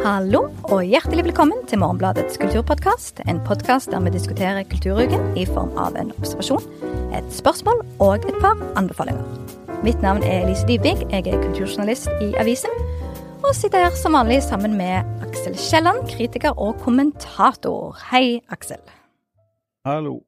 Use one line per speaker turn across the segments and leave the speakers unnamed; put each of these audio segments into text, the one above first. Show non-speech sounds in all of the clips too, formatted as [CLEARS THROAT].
Hallo og hjertelig velkommen til Morgenbladets kulturpodkast. En podkast der vi diskuterer kulturuken i form av en observasjon, et spørsmål og et par anbefalinger. Mitt navn er Elise Dybvig, jeg er kulturjournalist i avisen. Og sitter her som vanlig sammen med Aksel Kielland, kritiker og kommentator. Hei, Aksel.
Hallo.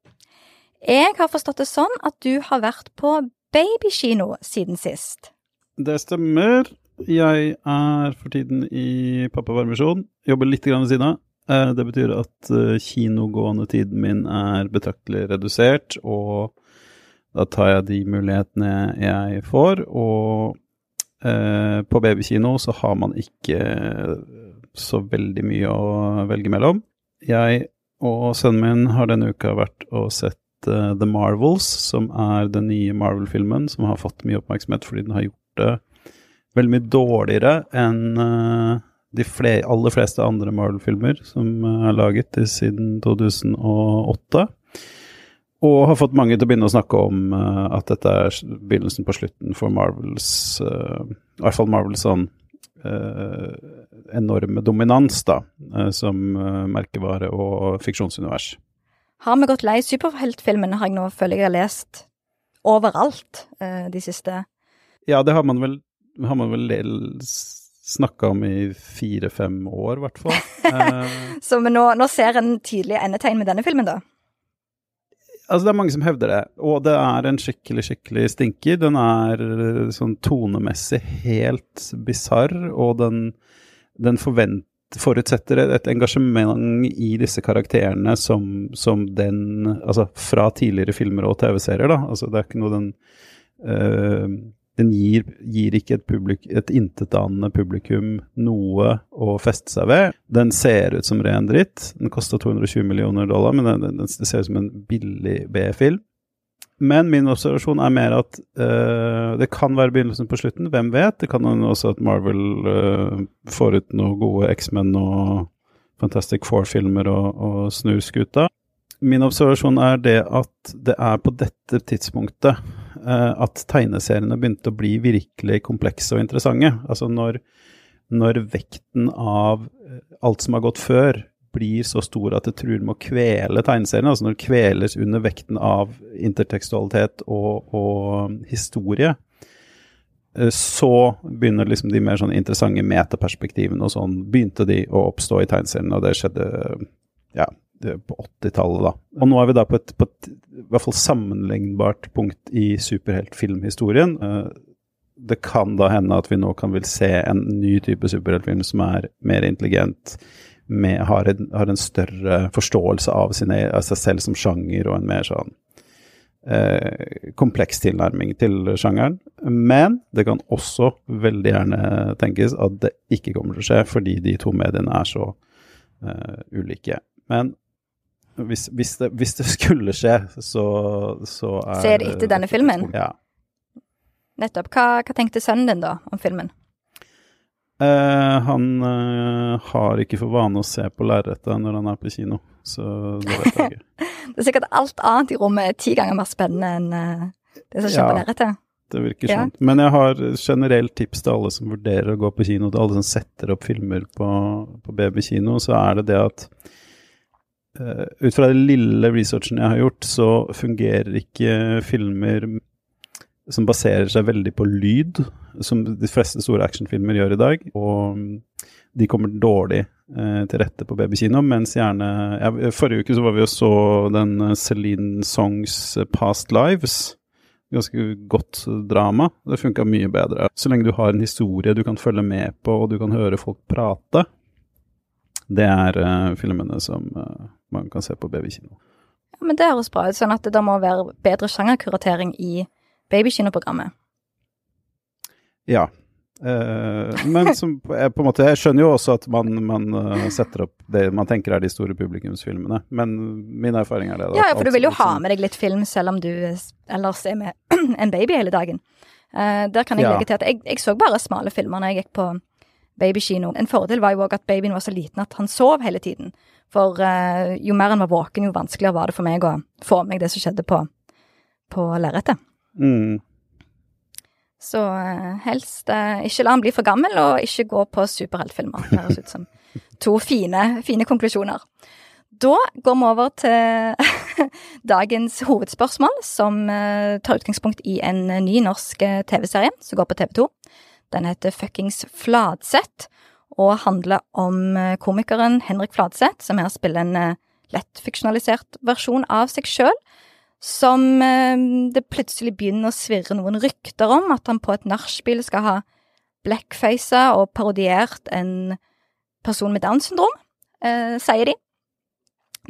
Jeg har forstått det sånn at du har vært på babykino siden sist.
Det stemmer. Jeg er for tiden i pappapermisjon. Jobber litt ved siden av. Eh, Det betyr at eh, kinogående tiden min er betraktelig redusert, og da tar jeg de mulighetene jeg får. Og eh, på babykino så har man ikke så veldig mye å velge mellom. Jeg og sønnen min har denne uka vært og sett The Marvels, som er den nye Marvel-filmen som har fått mye oppmerksomhet fordi den har gjort det veldig mye dårligere enn eh, de fle aller fleste andre Marvel-filmer som eh, er laget siden 2008. Og har fått mange til å begynne å snakke om eh, at dette er begynnelsen på slutten for Marvels I hvert fall Marvels sånn enorme dominans, da, som merkevare og fiksjonsunivers.
Har vi gått lei superheltfilmene, har jeg nå føler jeg har lest overalt de siste
Ja, det har man vel, har man vel snakka om i fire-fem år, i hvert fall. [LAUGHS] Eh,
Så nå, nå ser en tydelig endetegn med denne filmen, da.
altså, det er mange som hevder det, og det er en skikkelig, skikkelig stinker. Den er eh, sånn tonemessig helt bisarr, og den, den forventer forutsetter et, engasjement i disse karakterene som, som den Altså fra tidligere filmer og TV-serier, da. Altså, det er ikke noe den eh, den gir, gir ikke et, publik, et intetanende publikum noe å feste seg ved. Den ser ut som ren dritt. Den kosta 220 millioner dollar, men den, den, den, ser ut som en billig B-film. Men min observasjon er mer at uh, det kan være begynnelsen på slutten, hvem vet? Det kan hende også at Marvel uh, får ut noen gode X-Men og Fantastic Four-filmer og, og snur skuta. Min observasjon er det at det er på dette tidspunktet at tegneseriene begynte å bli virkelig komplekse og interessante. Altså når, når vekten av eh, alt som har gått før, blir så stor at det truer med å kvele tegneseriene, altså når det kveles under vekten av intertekstualitet og, og historie, eh, så begynner liksom de mer sånn interessante metaperspektivene og sånn, begynte de å oppstå i tegneseriene, og det skjedde ja, på 80-tallet, da. Og nå er vi da på et, på et i hvert fall sammenlignbart punkt i superheltfilmhistorien. Eh, Det kan da hende at vi nå kan vil se en ny type superheltfilm som er mer intelligent, med, har, en, har en større forståelse av, sine, av seg selv som sjanger, og en mer sånn eh, kompleks tilnærming til sjangeren. Men det kan også veldig gjerne tenkes at det ikke kommer til å skje, fordi de to mediene er så eh, ulike. Men hvis, hvis, det, hvis det skulle skje, så, så er
Ser er etter denne filmen?
Ja.
Nettopp. Hva, hva tenkte sønnen din, da, om filmen?
Eh, han eh, har ikke for vane å se på lerretet når han er på kino, så det vet jeg ikke. [LAUGHS]
Det er sikkert alt annet i rommet er ti ganger mer spennende enn eh, det som skjer på
Ja.
lerretet.
Det virker
Ja.
sånn. Men jeg har generelt tips til alle som vurderer å gå på kino, til alle som setter opp filmer på, på babykino, så er det det at ut fra den lille researchen jeg har gjort, så fungerer ikke filmer som baserer seg veldig på lyd, som de fleste store actionfilmer gjør i dag. Og de kommer dårlig eh, til rette på babykino, mens gjerne ja, Forrige uke så var vi og så den eh, Celine Songs eh, Past Lives. Ganske godt drama. Det funka mye bedre. Så lenge du har en historie du kan følge med på, og du kan høre folk prate. Det er eh, filmene som eh, man kan se på babykino.
Ja, men det høres bra ut, sånn at det da må være bedre sjangerkuratering i babykinoprogrammet.
Ja. Eh, men som, jeg, på en måte, jeg skjønner jo også at man, man eh, setter opp det man tenker er de store publikumsfilmene, men min erfaring er det. da,
Ja, ja, for du vil jo ha med deg litt film selv om du ellers er med [CLEARS THROAT] en baby hele dagen. Eh, der kan jeg
Ja.
legge til at jeg, jeg så bare smale filmer når jeg gikk på babykino. En fordel var jo òg at babyen var så liten at han sov hele tiden. For eh, jo mer en var våken, jo vanskeligere var det for meg å få med det som skjedde på, på lerretet.
Mm.
Så eh, helst eh, ikke la han bli for gammel, og ikke gå på superheltfilmer. Det høres ut som [LAUGHS] to fine, fine konklusjoner. Da går vi over til [LAUGHS] dagens hovedspørsmål, som eh, tar utgangspunkt i en ny norsk eh, TV-serie som går på TV2. Den heter Fuckings Fladseth, og handler om eh, komikeren Henrik Fladseth, som her spiller en eh, lett fiksjonalisert versjon av seg sjøl som eh, det plutselig begynner å svirre noen rykter om at han på et nachspiel skal ha blackfaca og parodiert en person med Downs syndrom, eh, sier de.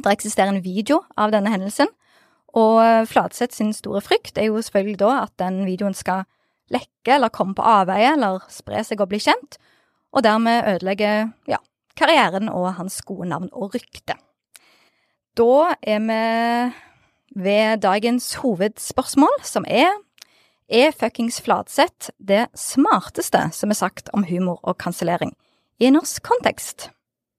Det eksisterer en video av denne hendelsen, og Fladseth sin store frykt er jo selvfølgelig da at den videoen skal lekke eller komme på avveie eller spre seg og bli kjent, og dermed ødelegger ja, karrieren og hans gode navn og rykte. Da er vi ved dagens hovedspørsmål, som er Er fuckings Fladseth det smarteste som er sagt om humor og kansellering i norsk kontekst?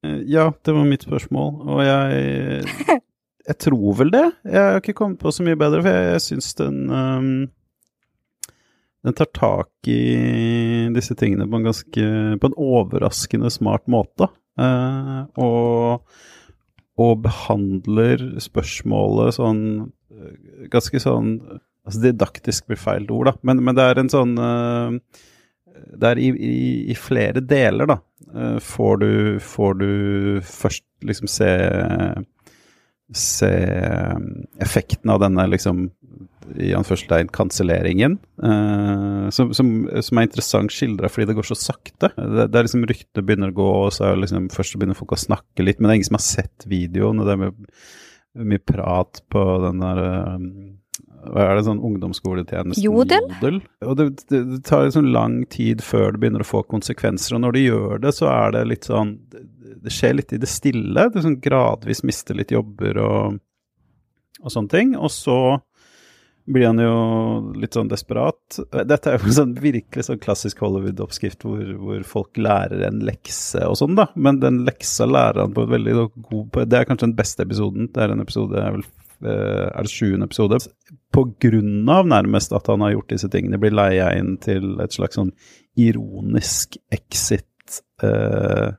Eh, Ja, det var mitt spørsmål, og jeg [LAUGHS] Jeg tror vel det. Jeg har ikke kommet på så mye bedre, for jeg, jeg syns den um, Den tar tak i disse tingene på en ganske På en overraskende smart måte. Eh, og og behandler spørsmålet sånn eh, Ganske sånn altså Didaktisk blir feil ord, da, men, men det er en sånn eh, Det er i, i, i flere deler, da. eh, får, du, får du først liksom se Se effekten av denne liksom i anførselstegn kanselleringen, eh, som, som, som er interessant skildra fordi det går så sakte. Det, det er liksom Ryktene begynner å gå, og så er liksom først begynner folk å snakke litt, men det er ingen som har sett videoen. og det er mye, mye prat på den der eh, hva er det, sånn ungdomsskoletjenesten
Jodel?
Og det, det, det tar liksom lang tid før det begynner å få konsekvenser, og når det gjør det, så er det litt sånn Det, skjer litt i det stille. Du sånn gradvis mister litt jobber og, og sånne ting. Og så blir han jo litt sånn desperat. Dette er jo en sånn virkelig sånn klassisk Hollywood-oppskrift hvor, hvor folk lærer en lekse og sånn, da. Men den leksa lærer han på et veldig god Det er kanskje den beste episoden. Det er en episode jeg vel eh, er det sjuende episode? På grunn av nærmest at han har gjort disse tingene, blir leia inn til et slags sånn ironisk exit eh,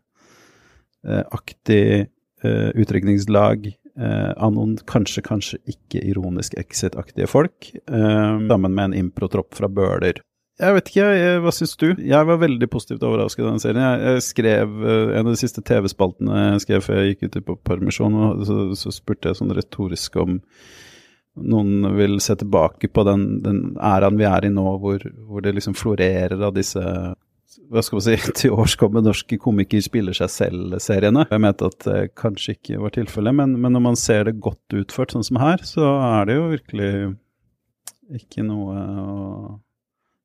aktig eh, utdrikningslag eh, av noen kanskje, kanskje ikke ironisk exit-aktige folk, eh, sammen med en improtropp fra Bøler. Jeg vet ikke, jeg, hva syns du? Jeg var veldig positivt overrasket av den serien. Jeg, jeg skrev eh, en av de siste TV-spaltene jeg skrev før jeg gikk ut på permisjon, og så, så spurte jeg sånn retorisk om noen vil se tilbake på den, den æraen vi er i nå, hvor, hvor det liksom florerer av disse hva skal man si, [LAUGHS] til års kommer norske komiker spiller seg selv-seriene. Jeg mente at det kanskje ikke var tilfellet, men, men når man ser det godt utført, sånn som her, så er det jo virkelig ikke noe å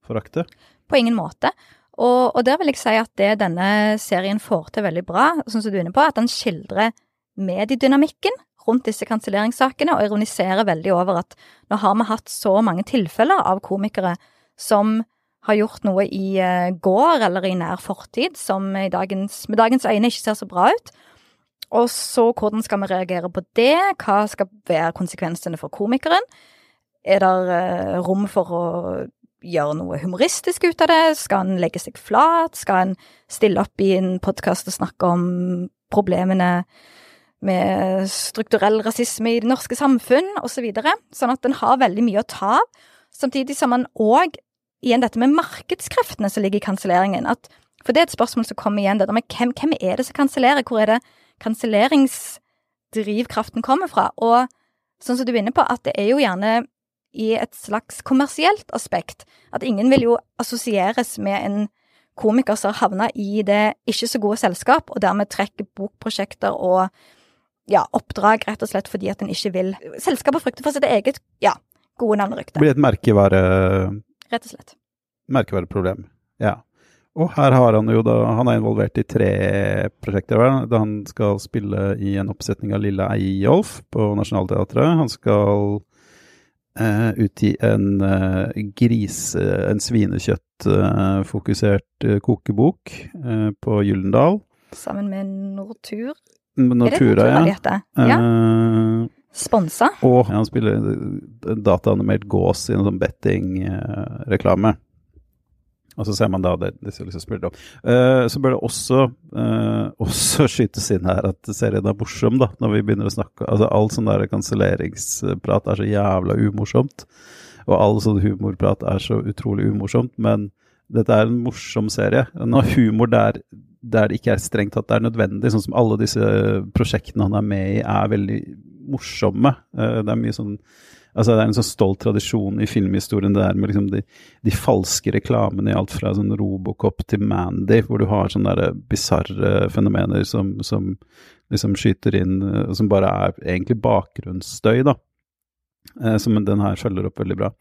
forakte.
På ingen måte. Og, og der vil jeg si at det denne serien får til veldig bra, sånn som du er inne på, at den skildrer mediedynamikken rundt disse kanselleringssakene, og ironiserer veldig over at nå har vi hatt så mange tilfeller av komikere som har gjort noe i eh, går eller i nær fortid som i dagens, med dagens øyne ikke ser så bra ut. Og så hvordan skal vi reagere på det? Hva skal være konsekvensene for komikeren? Er det eh, rom for å gjøre noe humoristisk ut av det? Skal han legge seg flat? Skal han stille opp i en podkast og snakke om problemene med strukturell rasisme i det norske samfunn, osv.? Så sånn at den har veldig mye å ta av. Samtidig som man òg igjen dette med markedskreftene som ligger i kanselleringen. For det er et spørsmål som kommer igjen. dette med hvem, hvem er det som kansellerer? Hvor er det kanselleringsdrivkraften kommer fra? Og sånn som du er inne på, at det er jo gjerne i et slags kommersielt aspekt. At ingen vil jo assosieres med en komiker som har havna i det ikke så gode selskap, og dermed trekker bokprosjekter og ja, oppdrag rett og slett fordi at en ikke vil Selskapet frykter for sitt eget ja, gode navn og rykte.
Blir et merkevare
Rett og slett.
merkevareproblem. Ja. Og her har han jo da Han er involvert i tre prosjekter. Da han skal spille i en oppsetning av Lille Eyolf på Nationaltheatret. Han skal eh, utgi en eh, grise... En svinekjøttfokusert eh, kokebok eh, på Gyllendal.
Sammen med Nortur.
Nortura,
er det Nortura
ja.
Ja.
Eh,
Sponsa.
og han spiller en dataanimert gås i en sånn betting-reklame. Og så ser man da det, disse liksom spiller opp. Uh, så bør det også, uh, [LAUGHS] også skytes inn her at serien er morsom, da, når vi begynner å snakke Altså all sånn der kanselleringsprat er så jævla umorsomt. Og all sånn humorprat er så utrolig umorsomt, men dette er en morsom serie. Når humor der, der det ikke er strengt tatt det er nødvendig, sånn som alle disse prosjektene han er med i, er veldig morsomme. Uh, det er mye sånn Altså Det er en så stolt tradisjon i filmhistorien det der med liksom de, de, falske reklamene i alt fra sånn Robocop til Mandy, hvor du har sånne bisarre fenomener som, som, liksom skyter inn, og som bare er egentlig bakgrunnsstøy, da. Eh, som den her følger opp veldig bra.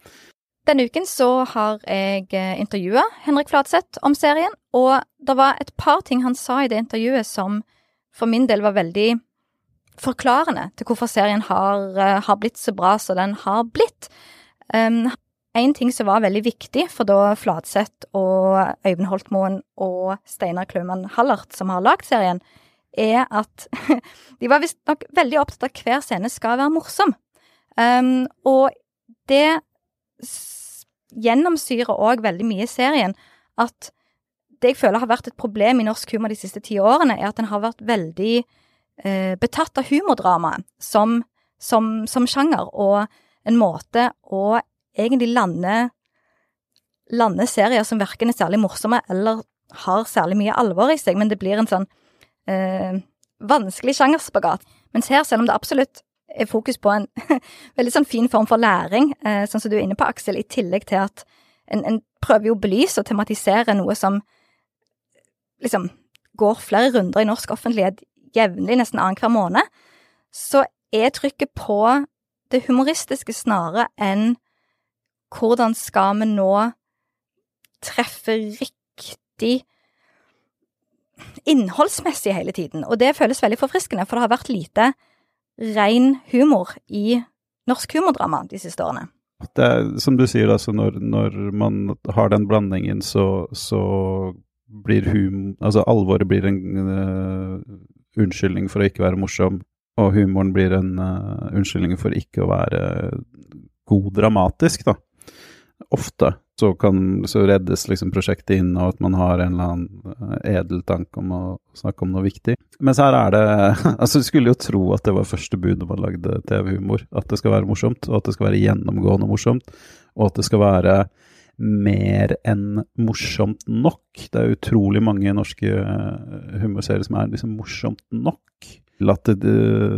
Denne uken så har jeg eh, intervjua Henrik Flatseth om serien, og det var et par ting han sa i det intervjuet som for min del var veldig forklarende til hvorfor serien har, uh, har blitt så bra som den har blitt. Um, en ting som var veldig viktig for da Fladseth og Øyvind Holtmoen og Steinar Klaumann Hallert, som har lagd serien, er at [LAUGHS] de var visstnok veldig opptatt av at hver scene skal være morsom. Um, og det gjennomsyrer òg veldig mye i serien at det jeg føler har vært et problem i norsk humor de siste ti årene, er at den har vært veldig eh, betatt av humordramaet som, som, som, sjanger, og en måte å egentlig lande, lande serier som verken er særlig morsomme eller har særlig mye alvor i seg, men det blir en sånn eh, vanskelig sjangerspagat. Mens her, selv om det absolutt er fokus på en [LAUGHS] veldig sånn fin form for læring, eh, sånn som du er inne på, Aksel, i tillegg til at en, en prøver jo å belyse og tematisere noe som liksom går flere runder i norsk offentlighet jevnlig, nesten annenhver måned, så er trykket på det humoristiske snarere enn hvordan skal vi nå treffe riktig innholdsmessig hele tiden. Og det føles veldig forfriskende, for det har vært lite ren humor i norsk humordrama de siste årene.
Er, som du sier, altså når, når man har den blandingen, så, så blir hum... Altså alvoret blir en uh, unnskyldning for å ikke være morsom, og humoren blir en uh, unnskyldning for ikke å være god dramatisk, da. Ofte så, kan, så reddes liksom prosjektet inn og at man har en eller annen uh, edel tanke om å snakke om noe viktig. Mens her er det [LAUGHS] Altså, du skulle jo tro at det var første bud når man lagde TV-humor. At det skal være morsomt, og at det skal være gjennomgående morsomt, og at det skal være mer enn morsomt nok. Det er utrolig mange norske eh, humorserier som er liksom morsomt nok. At det,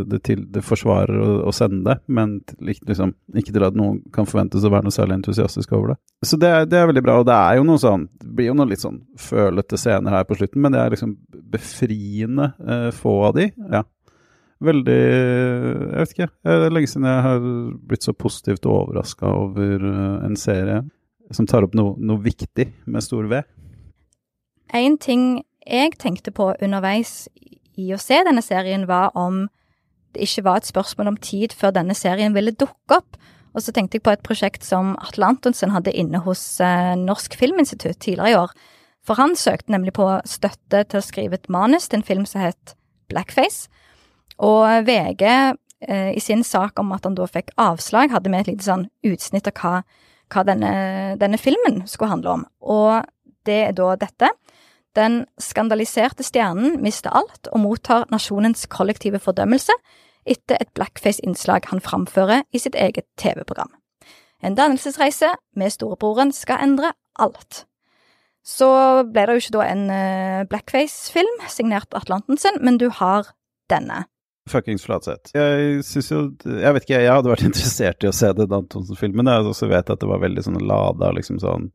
det, til, det forsvarer å, å, sende det, men liksom, ikke til at noen kan forventes å være noe særlig entusiastisk over det. Så det, det, er veldig bra, og det er jo noe sånn Det blir jo noen litt sånn følete scener her på slutten, men det er liksom befriende eh, få av de. Ja. Veldig Jeg vet ikke. Det er lenge siden jeg har blitt så positivt overraska over uh, en serie som tar opp noe, noe viktig med stor V?
En ting jeg tenkte på underveis i å se denne serien, var om det ikke var et spørsmål om tid før denne serien ville dukke opp. Og så tenkte jeg på et prosjekt som Atle Antonsen hadde inne hos eh, Norsk Filminstitutt tidligere i år. For han søkte nemlig på støtte til å skrive et manus til en film som het Blackface. Og VG eh, i sin sak om at han da fikk avslag, hadde med et lite sånn utsnitt av hva hva denne, denne filmen skulle handle om. Og det er da dette. Den skandaliserte stjernen mister alt og mottar nasjonens kollektive fordømmelse etter et blackface-innslag han framfører i sitt eget TV-program. En dannelsesreise med storebroren skal endre alt. Så ble det jo ikke da en uh, blackface-film signert Atlantensen, men du har denne.
Fuckings Flatseth. Jeg syns jo Jeg vet ikke, jeg hadde vært [LAUGHS] interessert i å se den Antonsen-filmen. Jeg også vet at det var veldig sånn lada, liksom sånn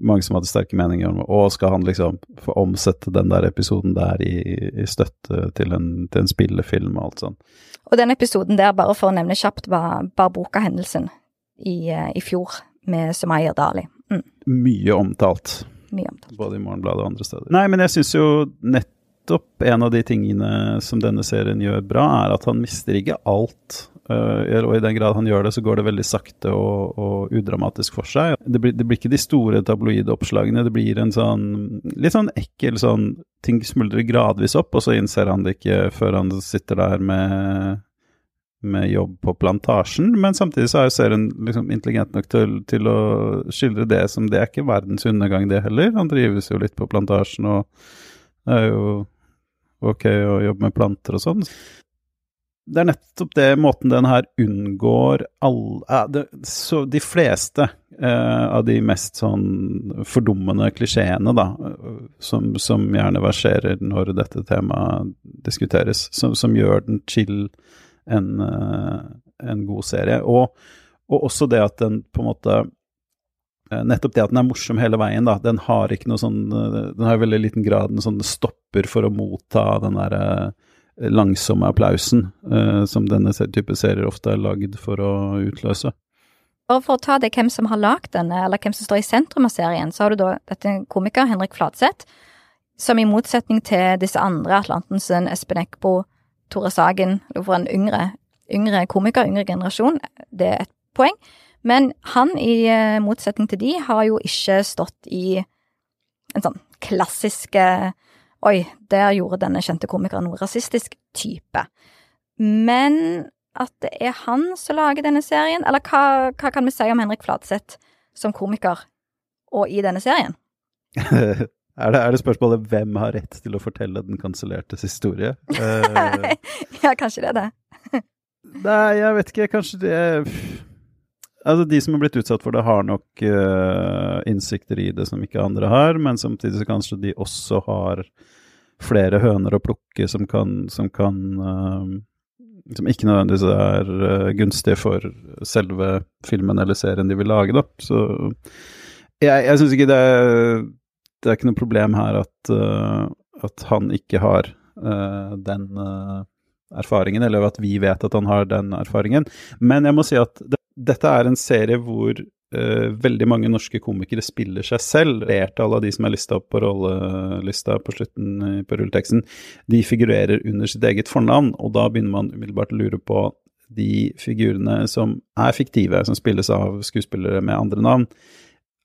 Mange som hadde sterke meninger om Å, skal han liksom få omsette den der episoden der i, i støtte til en, til en, spillefilm og alt sånn.
Og den episoden der, bare for å nevne kjapt, var Barboka-hendelsen i, eh, i, fjor med Sumaya Dali. Mm.
Mye omtalt.
Mye omtalt.
Både i Morgenbladet og andre steder. Nei, men jeg syns jo nett nettopp en av de tingene som denne serien gjør bra, er at han mister ikke alt. Uh, og i den grad han gjør det, så går det veldig sakte og, og udramatisk for seg. Det blir, det blir, ikke de store tabloidoppslagene, det blir en sånn litt sånn ekkel sånn Ting smuldrer gradvis opp, og så innser han det ikke før han sitter der med med jobb på plantasjen, men samtidig så er jo serien liksom intelligent nok til, til, å skildre det som det er ikke verdens undergang, det heller. Han drives jo litt på plantasjen, og det er jo ok å jobbe med planter og sånn det er nettopp det måten den her unngår alle det, så De fleste eh, av de mest sånn fordummende klisjeene, da, som, som, gjerne verserer når dette temaet diskuteres, som, som gjør den chill en, eh, en god serie. Og, og, også det at den på en måte Nettopp det at den er morsom hele veien, da. Den har ikke noe sånn eh, Den har i veldig liten grad en sånn stopper for å motta den derre langsomme applausen eh, som denne type serier ofte er lagd for å utløse.
Og for å ta det hvem som har lagd denne, eller hvem som står i sentrum av serien, så har du da dette komiker, Henrik Fladseth, som i motsetning til disse andre, Atlantensen, Espen Eckbo, Tore Sagen, for en yngre, yngre komiker, yngre generasjon, det er et poeng. Men han, i eh, motsetning til de, har jo ikke stått i en sånn klassisk Oi, der gjorde denne kjente komikeren noe rasistisk type. Men at det er han som lager denne serien, eller hva, hva kan vi si om Henrik Fladseth som komiker og i denne serien? [LAUGHS]
er, det, er det spørsmålet hvem har rett til å fortelle den kansellertes historie?
Uh, [LAUGHS] ja, kanskje det er det.
nei, jeg vet ikke. Kanskje det Altså, de som har blitt utsatt for det, har nok uh, innsikter i det som ikke andre har, men samtidig så kanskje de også har flere høner å plukke som kan, som kan uh, Som ikke nødvendigvis er uh, gunstige for selve filmen eller serien de vil lage, da. Så jeg, jeg syns ikke det er, det er ikke noe problem her at, at han ikke har den erfaringen, eller at vi vet at han har den erfaringen. Men jeg må si at det, dette er en serie hvor uh, veldig mange norske komikere spiller seg selv. Alle av de som er lista opp på rollelista på slutten på rulleteksten, de figurerer under sitt eget fornavn, og da begynner man umiddelbart å lure på de figurene som er fiktive, som spilles av skuespillere med andre navn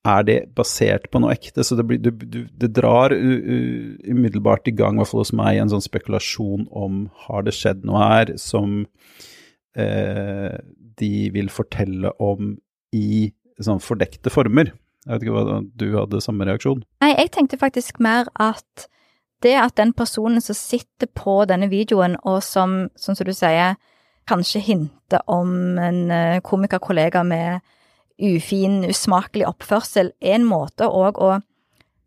er det basert på noe ekte? Så det, blir, du, du, det drar umiddelbart i gang, i hvert fall hos meg, en sånn spekulasjon om har det skjedd noe her som eh, de vil fortelle om i sånn fordekte former. Jeg vet ikke hva du hadde samme reaksjon?
Nei, jeg tenkte faktisk mer at det at den personen som sitter på denne videoen, og som, sånn som du sier, kanskje hinter om en eh, komikerkollega med ufin, usmakelig oppførsel, er en måte òg å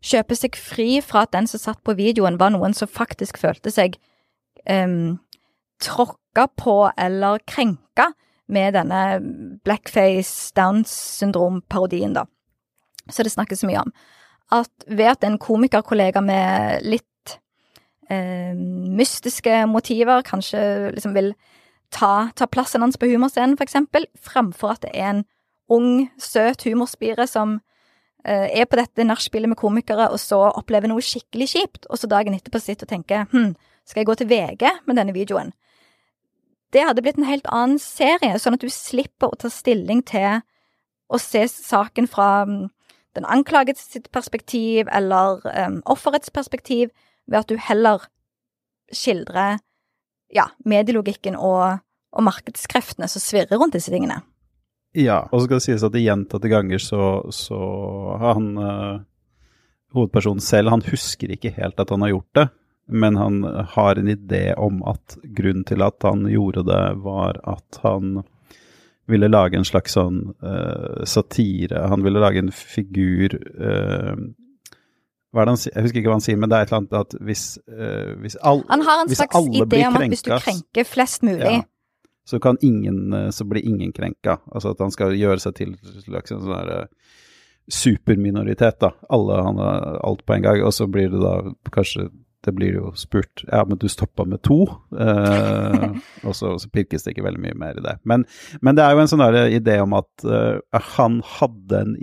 kjøpe seg fri fra at den som satt på videoen, var noen som faktisk følte seg um, tråkka på eller krenka med denne blackface, Downs syndrom-parodien, da. Så det snakkes mye om. At ved at en komikerkollega med litt eh, mystiske motiver kanskje liksom vil ta, ta plassen hans på humorscenen, for eksempel, framfor at det er en ung, søt humorspire som eh, er på dette nachspielet med komikere, og så opplever noe skikkelig kjipt, og så dagen etterpå sitter og tenker hm, skal jeg gå til VG med denne videoen? Det hadde blitt en helt annen serie, sånn at du slipper å ta stilling til å se saken fra um, den anklagets sitt perspektiv eller um, offerets perspektiv, ved at du heller skildrer ja, medielogikken og, og markedskreftene som svirrer rundt disse tingene.
Ja, og så skal det sies at gjentatte ganger så, så han uh, hovedpersonen selv Han husker ikke helt at han har gjort det, men han har en idé om at grunnen til at han gjorde det, var at han ville lage en slags sånn uh, satire. Han ville lage en figur uh, hva er det han sier? Jeg husker ikke hva han sier, men det er et eller annet at hvis, hvis, all,
Han har en slags idé om at hvis du krenker flest mulig ja
så kan ingen, så blir ingen krenka. Altså at han skal gjøre seg til en slags sånn der eh, superminoritet, da. Alle, han har alt på en gang. Og så blir det da kanskje det blir jo spurt ja, men du stoppa med to, eh, [LAUGHS] og så, så, pirkes det ikke veldig mye mer i det. Men, men det er jo en sånn der idé om at uh, han hadde en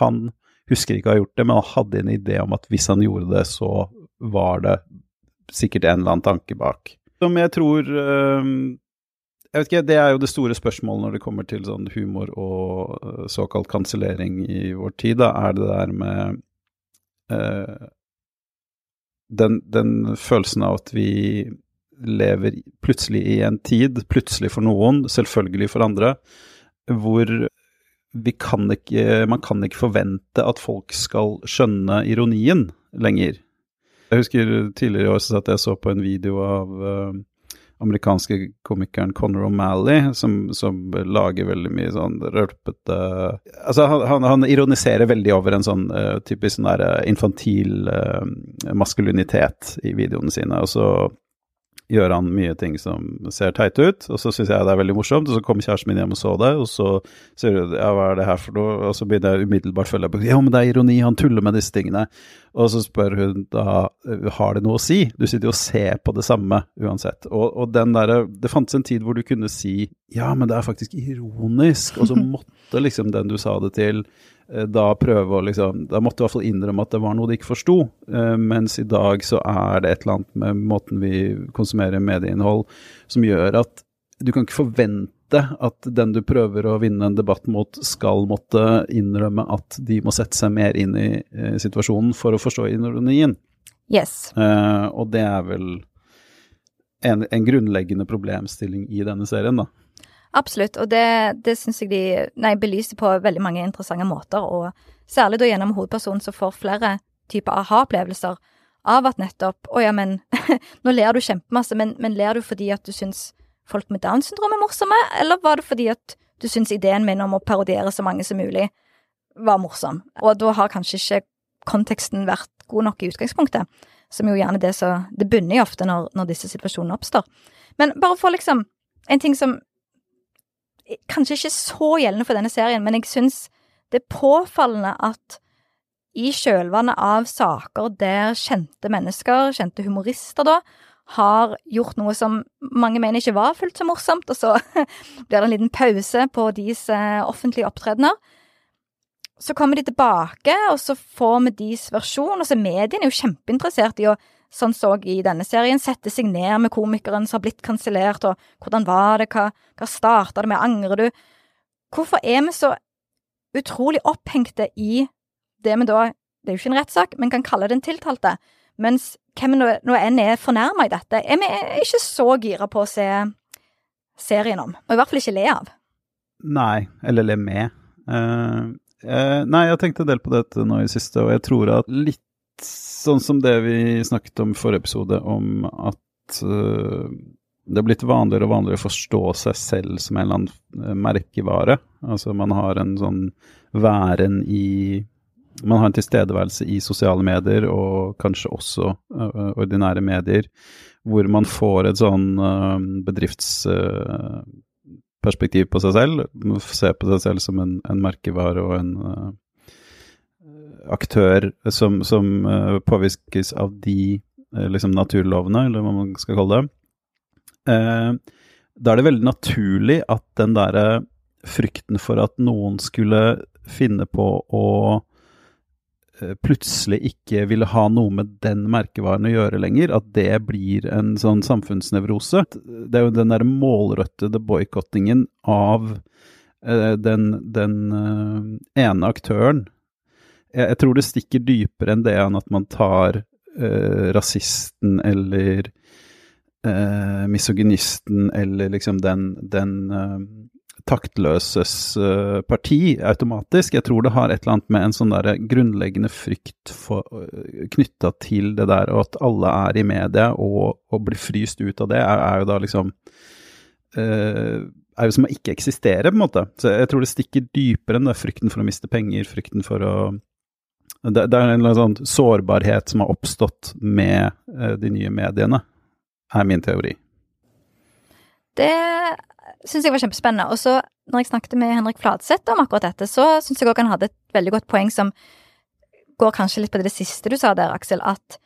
Han husker ikke å ha gjort det, men han hadde en idé om at hvis han gjorde det, så var det sikkert en eller annen tanke bak. Som jeg tror uh, jeg vet ikke, Det er jo det store spørsmålet når det kommer til sånn humor og uh, såkalt kansellering i vår tid. Da er det der med uh, den, den, følelsen av at vi lever plutselig i en tid, plutselig for noen, selvfølgelig for andre, hvor kan ikke, man kan ikke forvente at folk skal skjønne ironien lenger. Jeg husker tidligere i år satt jeg så på en video av uh, amerikanske komikeren Conor O'Malley, som, som, lager veldig mye sånn rølpete Altså, han, han, han, ironiserer veldig over en sånn uh, typisk sånn der infantil uh, maskulinitet i videoene sine. Og så gjør han mye ting som ser teit ut, og så syns jeg det er veldig morsomt. Og så kom kjæresten min hjem og så det, og så sier hun ja, hva er det her for noe? Og så begynner jeg umiddelbart å følge på ja, men det er ironi, han tuller med disse tingene. Og så spør hun da har det noe å si? Du sitter jo og ser på det samme uansett. Og, og den derre Det fantes en tid hvor du kunne si ja, men det er faktisk ironisk, og så [LAUGHS] måtte liksom den du sa det til da prøve å liksom Da måtte du i hvert fall innrømme at det var noe de ikke forsto. Uh, mens i dag så er det et eller annet med måten vi konsumerer medieinnhold som gjør at du kan ikke forvente at den du prøver å vinne en debatt mot, skal måtte innrømme at de må sette seg mer inn i uh, situasjonen for å forstå ironien.
Yes.
Uh, og det er vel en, en grunnleggende problemstilling i denne serien, da.
Absolutt, og det, det syns jeg de nei, belyser på veldig mange interessante måter, og særlig da gjennom hovedpersonen som får flere typer aha-opplevelser av at nettopp Å ja, men [LAUGHS] nå ler du kjempemasse, men, men ler du fordi at du syns folk med Downs syndrom er morsomme, eller var det fordi at du syns ideen min om å parodiere så mange som mulig var morsom? Og da har kanskje ikke konteksten vært god nok i utgangspunktet, som jo gjerne det så Det bunner jo ofte når, når disse situasjonene oppstår. Men bare for liksom En ting som kanskje ikke så gjeldende for denne serien, men jeg syns det er påfallende at i kjølvannet av saker der kjente mennesker, kjente humorister da, har gjort noe som mange mener ikke var fullt så morsomt, og så [LAUGHS] blir det en liten pause på deres eh, offentlige opptredener. Så kommer de tilbake, og så får vi deres versjon, og så er mediene jo kjempeinteressert i å sånn så i denne serien, sette seg ned med komikeren som har blitt kansellert, og hvordan var det, hva, hva starta det med, angrer du? Hvorfor er vi så utrolig opphengte i det vi da, det er jo ikke en rettssak, men kan kalle den tiltalte, mens hvem nå enn er fornærma i dette, er vi ikke så gira på å se serien om, og i hvert fall ikke le av.
Nei, eller le med. Uh, uh, nei, jeg tenkte en del på dette nå i siste, og jeg tror at litt sånn som det vi snakket om i forrige episode, om at uh, det er blitt vanligere og vanligere å forstå seg selv som en eller annen eh, merkevare. Altså man har en sånn væren i Man har en tilstedeværelse i sosiale medier, og kanskje også uh, ordinære medier, hvor man får et sånn uh, bedriftsperspektiv på seg selv. Se på seg selv som en, en merkevare og en aktør som, som uh, påvirkes av de uh, liksom naturlovene, eller hva man skal kalle det, uh, da er det veldig naturlig at den derre frykten for at noen skulle finne på å plutselig ikke ville ha noe med den merkevaren å gjøre lenger, at det blir en sånn samfunnsnevrose. Det er jo den der målrettede boikottingen av den, den ene aktøren jeg, jeg, tror det stikker dypere enn det enn at man tar eh, rasisten eller eh, misogynisten eller liksom den, den eh, taktløses eh, parti automatisk. Jeg tror det har et eller annet med en sånn der grunnleggende frykt uh, knytta til det der, og at alle er i media og, og blir fryst ut av det, er, er jo da liksom uh, er jo som å ikke eksistere, på en måte. Så jeg tror det stikker dypere enn det frykten for å miste penger, frykten for å det, det er en sånn sårbarhet som har oppstått med eh, de nye mediene, er min teori.
Det syns jeg var kjempespennende. Og så, når jeg snakket med Henrik Fladseth om akkurat dette, så syns jeg òg han hadde et veldig godt poeng som går kanskje litt på det, siste du sa der, Aksel, at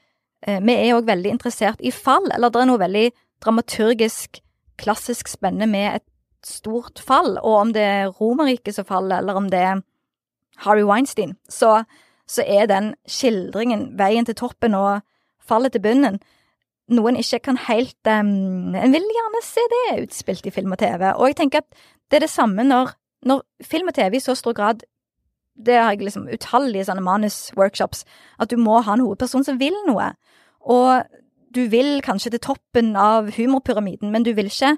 eh, vi er òg veldig interessert i fall. Eller det er noe veldig dramaturgisk, klassisk spennende med et stort fall. Og om det er Romerriket som faller, eller om det er Harry Weinstein, så så er den skildringen, veien til toppen og fallet til bunnen, noe en ikke kan helt um, En vil gjerne se det utspilt i film og TV. Og jeg tenker at det er det samme når, når film og TV i så stor grad Det har jeg liksom utallige sånne manusworkshops, at du må ha en hovedperson som vil noe. Og du vil kanskje til toppen av humorpyramiden, men du vil ikke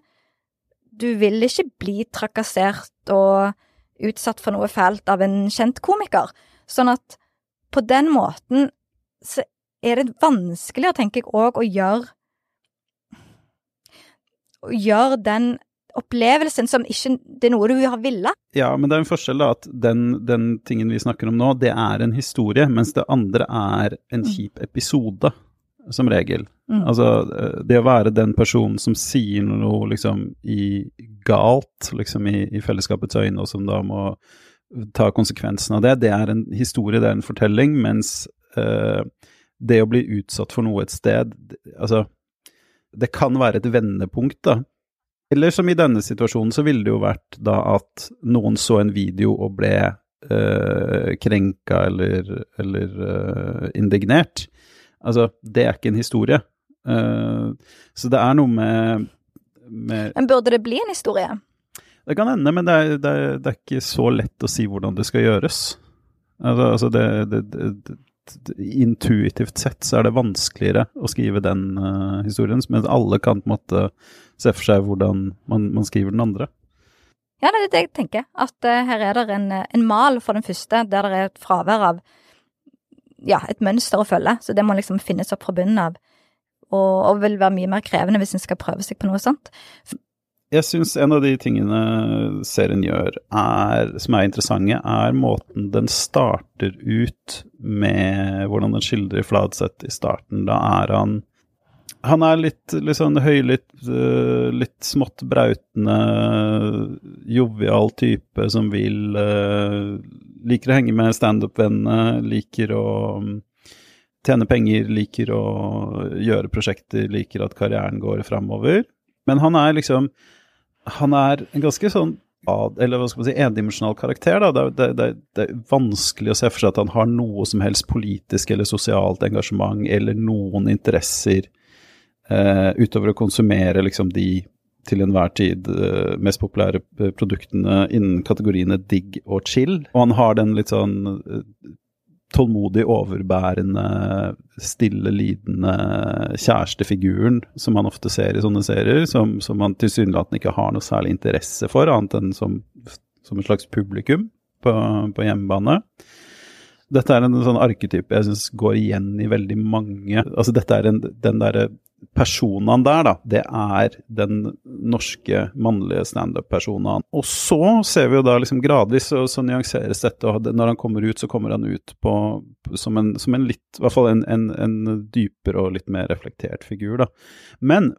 Du vil ikke bli trakassert og utsatt for noe fælt av en kjent komiker. Sånn at på den måten så er det vanskelig, tenker jeg, òg å gjøre Å gjøre den opplevelsen som ikke Det er noe du har villet.
Ja, men det er en forskjell, da, at den, den, tingen vi snakker om nå, det er en historie, mens det andre er en mm. kjip episode, som regel. Mm. Altså, eh, det å være den personen som sier noe liksom i galt, liksom i, i fellesskapets øyne, og som da må ta konsekvensen av det, det er en historie, det er en fortelling, mens uh, det å bli utsatt for noe et sted, altså Det kan være et vendepunkt, da, eller som i denne situasjonen, så ville det jo vært da at noen så en video og ble uh, krenka eller, eller uh, indignert. Altså, det er ikke en historie. Så det er noe med, med,
Men burde det bli en historie?
Det kan hende, men det er, det, er, det er, ikke så lett å si hvordan det skal gjøres. Altså, altså det, intuitivt sett så er det vanskeligere å skrive den uh, historien, mens alle kan på en måte se for seg hvordan man, man skriver den andre.
Ja, det er det jeg tenker. At uh, her er det en, en, mal for den første, der det er et fravær av ja, et mønster å følge. Så det må liksom finnes opp fra bunnen av. Og, og vil være mye mer krevende hvis en skal prøve seg på noe sånt.
Jeg syns en av de tingene serien gjør, er, som er interessante, er måten den starter ut med hvordan den skildrer Fladseth i starten. Da er han Han er litt, litt sånn høylytt, uh, litt smått brautende, jovial type som vil uh, Liker å henge med standup-vennene, liker å tjene penger, liker å gjøre prosjekter, liker at karrieren går framover. Men han er liksom han er en ganske sånn eller hva skal man si, endimensjonal karakter. Da. Det, det, det, er vanskelig å se for seg at han har noe som helst politisk eller sosialt engasjement eller noen interesser eh, utover å konsumere liksom de til enhver tid eh, mest populære produktene innen kategoriene digg og chill. Og han har den litt sånn eh, tålmodig, overbærende, stille, lidende kjærestefiguren som man ofte ser i sånne serier, som, som man tilsynelatende ikke har noe særlig interesse for, annet enn som, som et slags publikum på, på hjemmebane. Dette er en sånn arketype jeg syns går igjen i veldig mange Altså dette er en, den derre personaen der, da, det er den norske mannlige standup-personaen. Og så ser vi jo da liksom gradvis så, så nyanseres dette, og når han kommer ut, så kommer han ut på, som, en, som en litt, i hvert fall en, en, en, dypere og litt mer reflektert figur, da. Men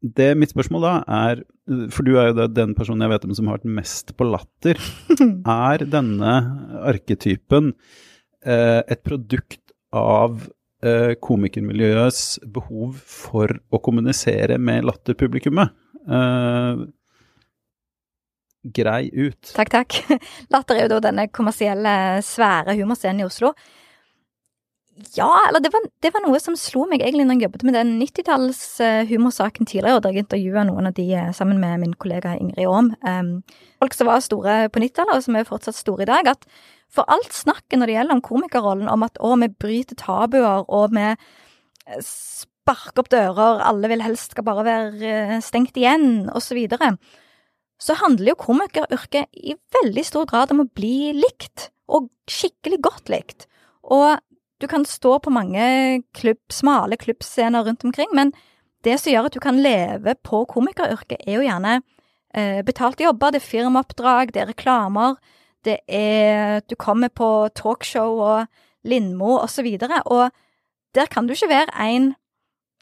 det mitt spørsmål da er, for du er jo den personen jeg vet om som har vært mest på latter, [LAUGHS] er denne arketypen eh, et produkt av eh, komikermiljøets behov for å kommunisere med latterpublikummet. Eh, grei ut.
Takk, takk. [LAUGHS] Latter er jo da denne kommersielle, svære humorscenen i Oslo. Ja, eller det var, det var, noe som slo meg egentlig når jeg jobbet med den 90-talls-humorsaken og tidligere, der jeg intervjua noen av de uh, sammen med min kollega Ingrid Aam. Um, folk som var store på 90-tallet, og som er fortsatt store i dag. At for alt snakket når det gjelder om komikerrollen, om at å, vi bryter tabuer, og vi eh, sparker opp dører, alle vil helst skal bare være eh, stengt igjen, og så videre, så handler jo komikeryrket i veldig stor grad om å bli likt, og skikkelig godt likt. Og du kan stå på mange klubb, smale klubbscener rundt omkring, men det som gjør at du kan leve på komikeryrket, er jo gjerne eh, betalte jobber, det er firmaoppdrag, det er reklamer, det er Du kommer på talkshow og Lindmo og så videre, og der kan du ikke være en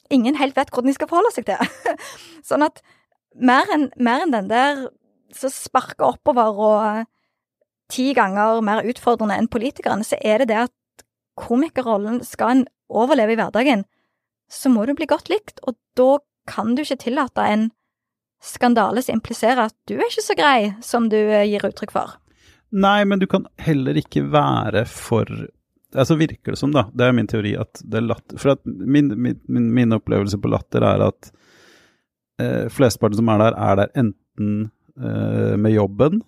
ingen helt vet hvordan de skal forholde seg til. [LAUGHS] sånn at mer enn en den der som sparker oppover og ti ganger mer utfordrende enn politikerne, så er det det at komikerrollen skal en overleve i hverdagen, så må du bli godt likt, og da kan du ikke tillate en skandale som impliserer at du er ikke så grei som du gir uttrykk for.
Nei, men du kan heller ikke være for Altså virker det som, da, det er min teori, at det er latter For at min, min, min, opplevelse på latter er at eh, flesteparten som er der, er der enten eh, med jobben,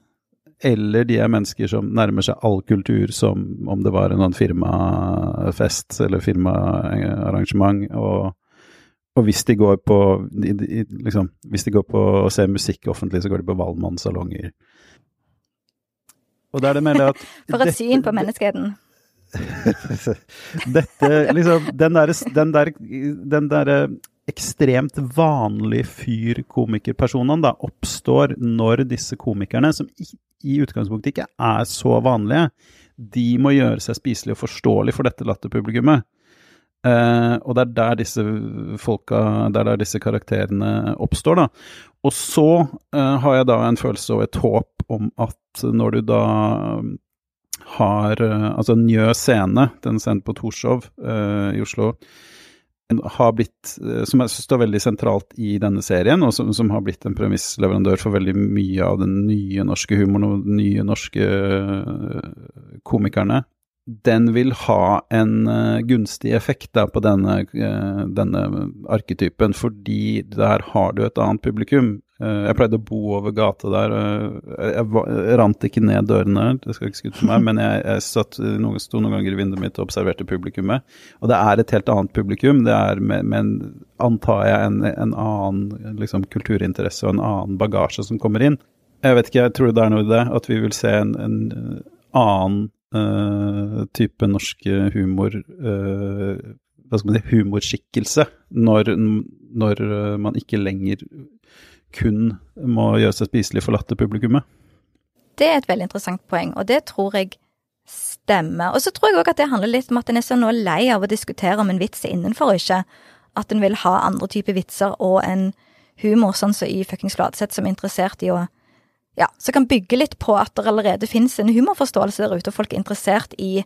eller de er mennesker som nærmer seg all kultur som om det var en firmafest eller firmaarrangement, og, Og hvis de går på liksom, Hvis de går på å se musikk offentlig, så går de på Valmannsalonger. Og da er det mer at [LAUGHS]
For et syn på menneskeheten. [LAUGHS]
Dette, liksom Den derre den der, den der ekstremt vanlige fyr-komikerpersonene da oppstår når disse komikerne, som i, i utgangspunktet ikke er så vanlige, de må gjøre seg spiselige og forståelige for dette latterpublikummet. Uh, og det er der disse folka, det er der disse karakterene oppstår, da. Og så uh, har jeg da en følelse og et håp om at når du da har uh, Altså Njø scene, den scenen på Torshov i Oslo, har blitt, som jeg står veldig sentralt i denne serien, og som, som, har blitt en premissleverandør for veldig mye av den nye norske humoren og de nye norske komikerne den vil ha en uh, gunstig effekt da, på denne, uh, denne, arketypen, fordi der har du et annet publikum. Uh, jeg pleide å bo over gata der. jeg, rant ikke ned dørene, det skal ikke skutte meg, [LAUGHS] men jeg, jeg satt, noen, sto noen ganger i vinduet mitt og observerte publikummet. Og det er et helt annet publikum. Det er med, med antar jeg, en, en annen liksom, kulturinteresse og en annen bagasje som kommer inn. Jeg vet ikke, jeg tror det er noe i det, at vi vil se en, en annen uh, type norsk humor uh, Hva skal man si humorskikkelse, når, når man ikke lenger kun må gjøre seg spiselig for latterpublikummet.
Det er et veldig interessant poeng, og det tror jeg stemmer. Og så tror jeg òg at det handler litt om at en er så nå lei av å diskutere om en vits er innenfor og ikke. At en vil ha andre typer vitser og en humor, sånn som i fuckings Fladseth, som er interessert i å ja, som kan bygge litt på at det allerede finnes en humorforståelse der ute, og folk er interessert i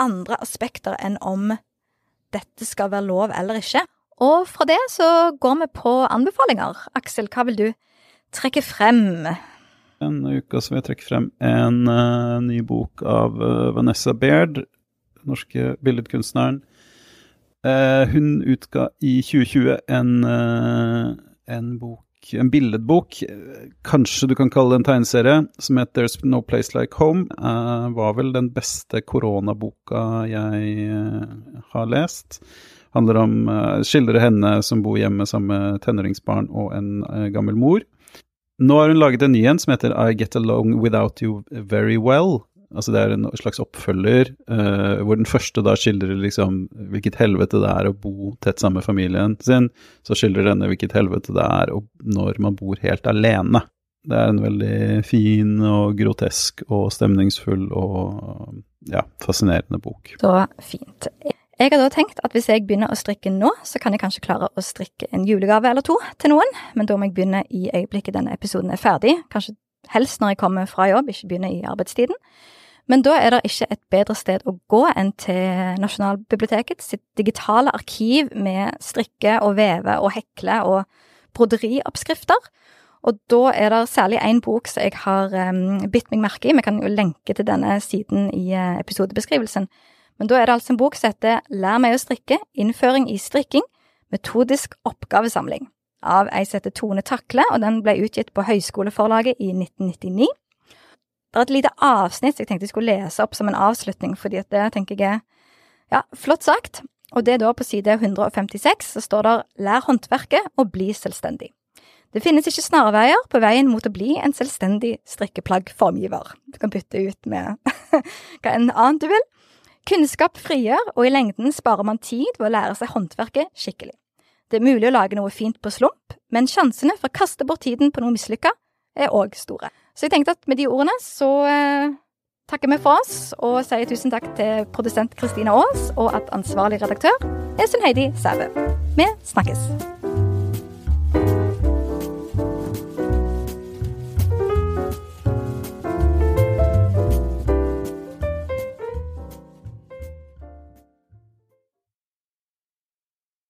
andre aspekter enn om dette skal være lov eller ikke. Og fra det så går vi på anbefalinger. Aksel, hva vil du trekke frem?
Denne uka så vil jeg trekke frem en uh, ny bok av uh, Vanessa Baird, den norske billedkunstneren. Uh, hun utga i 2020 en, en bok en billedbok, kanskje du kan kalle det en tegneserie, som heter There's No Place Like Home. Uh, var vel den beste koronaboka jeg uh, har lest. Handler om uh, Skildrer henne som bor hjemme sammen med tenåringsbarn og en gammel mor. Nå har hun laget en ny en som heter I Get Along Without You Very Well. Altså det er en slags oppfølger, uh, hvor den første da skildrer liksom hvilket helvete det er å bo tett sammen med familien sin. Så skildrer denne hvilket helvete det er når man bor helt alene. Det er en veldig fin og grotesk og stemningsfull og ja, fascinerende bok.
Så fint. Jeg har da tenkt at hvis jeg begynner å strikke nå, så kan jeg kanskje klare å strikke en julegave eller to til noen, men da må jeg begynne i øyeblikket denne episoden er ferdig. Kanskje helst når jeg kommer fra jobb, ikke begynne i arbeidstiden. Men da er det ikke et bedre sted å gå enn til Nasjonalbiblioteket sitt digitale arkiv med strikke og veve og hekle og broderioppskrifter. Og da er det særlig én bok som jeg har um, bitt meg merke i. Vi kan jo lenke til denne siden i uh, episodebeskrivelsen. Men da er det altså en bok som heter Lær meg å strikke innføring i strikking metodisk oppgavesamling av ei som heter Tone Takle, og den ble utgitt på Høyskoleforlaget i 1999. Det er et lite avsnitt jeg tenkte jeg skulle lese opp som en avslutning, fordi at det tenker jeg er ja, flott sagt. Og det er da på side 156 så står det Lær håndverket og bli selvstendig. Det finnes ikke snarveier på veien mot å bli en selvstendig strikkeplaggformgiver. Du kan bytte ut med [LAUGHS] hva enn annet du vil. Kunnskap frigjør, og i lengden sparer man tid ved å lære seg håndverket skikkelig. Det er mulig å lage noe fint på slump, men sjansene for å kaste bort tiden på noe mislykka er òg store. Så jeg tenkte at med de ordene så eh, takker vi for oss, og sier tusen takk til produsent Kristina Aas, og at ansvarlig redaktør er Sunn Heidi Sæbø. Vi snakkes!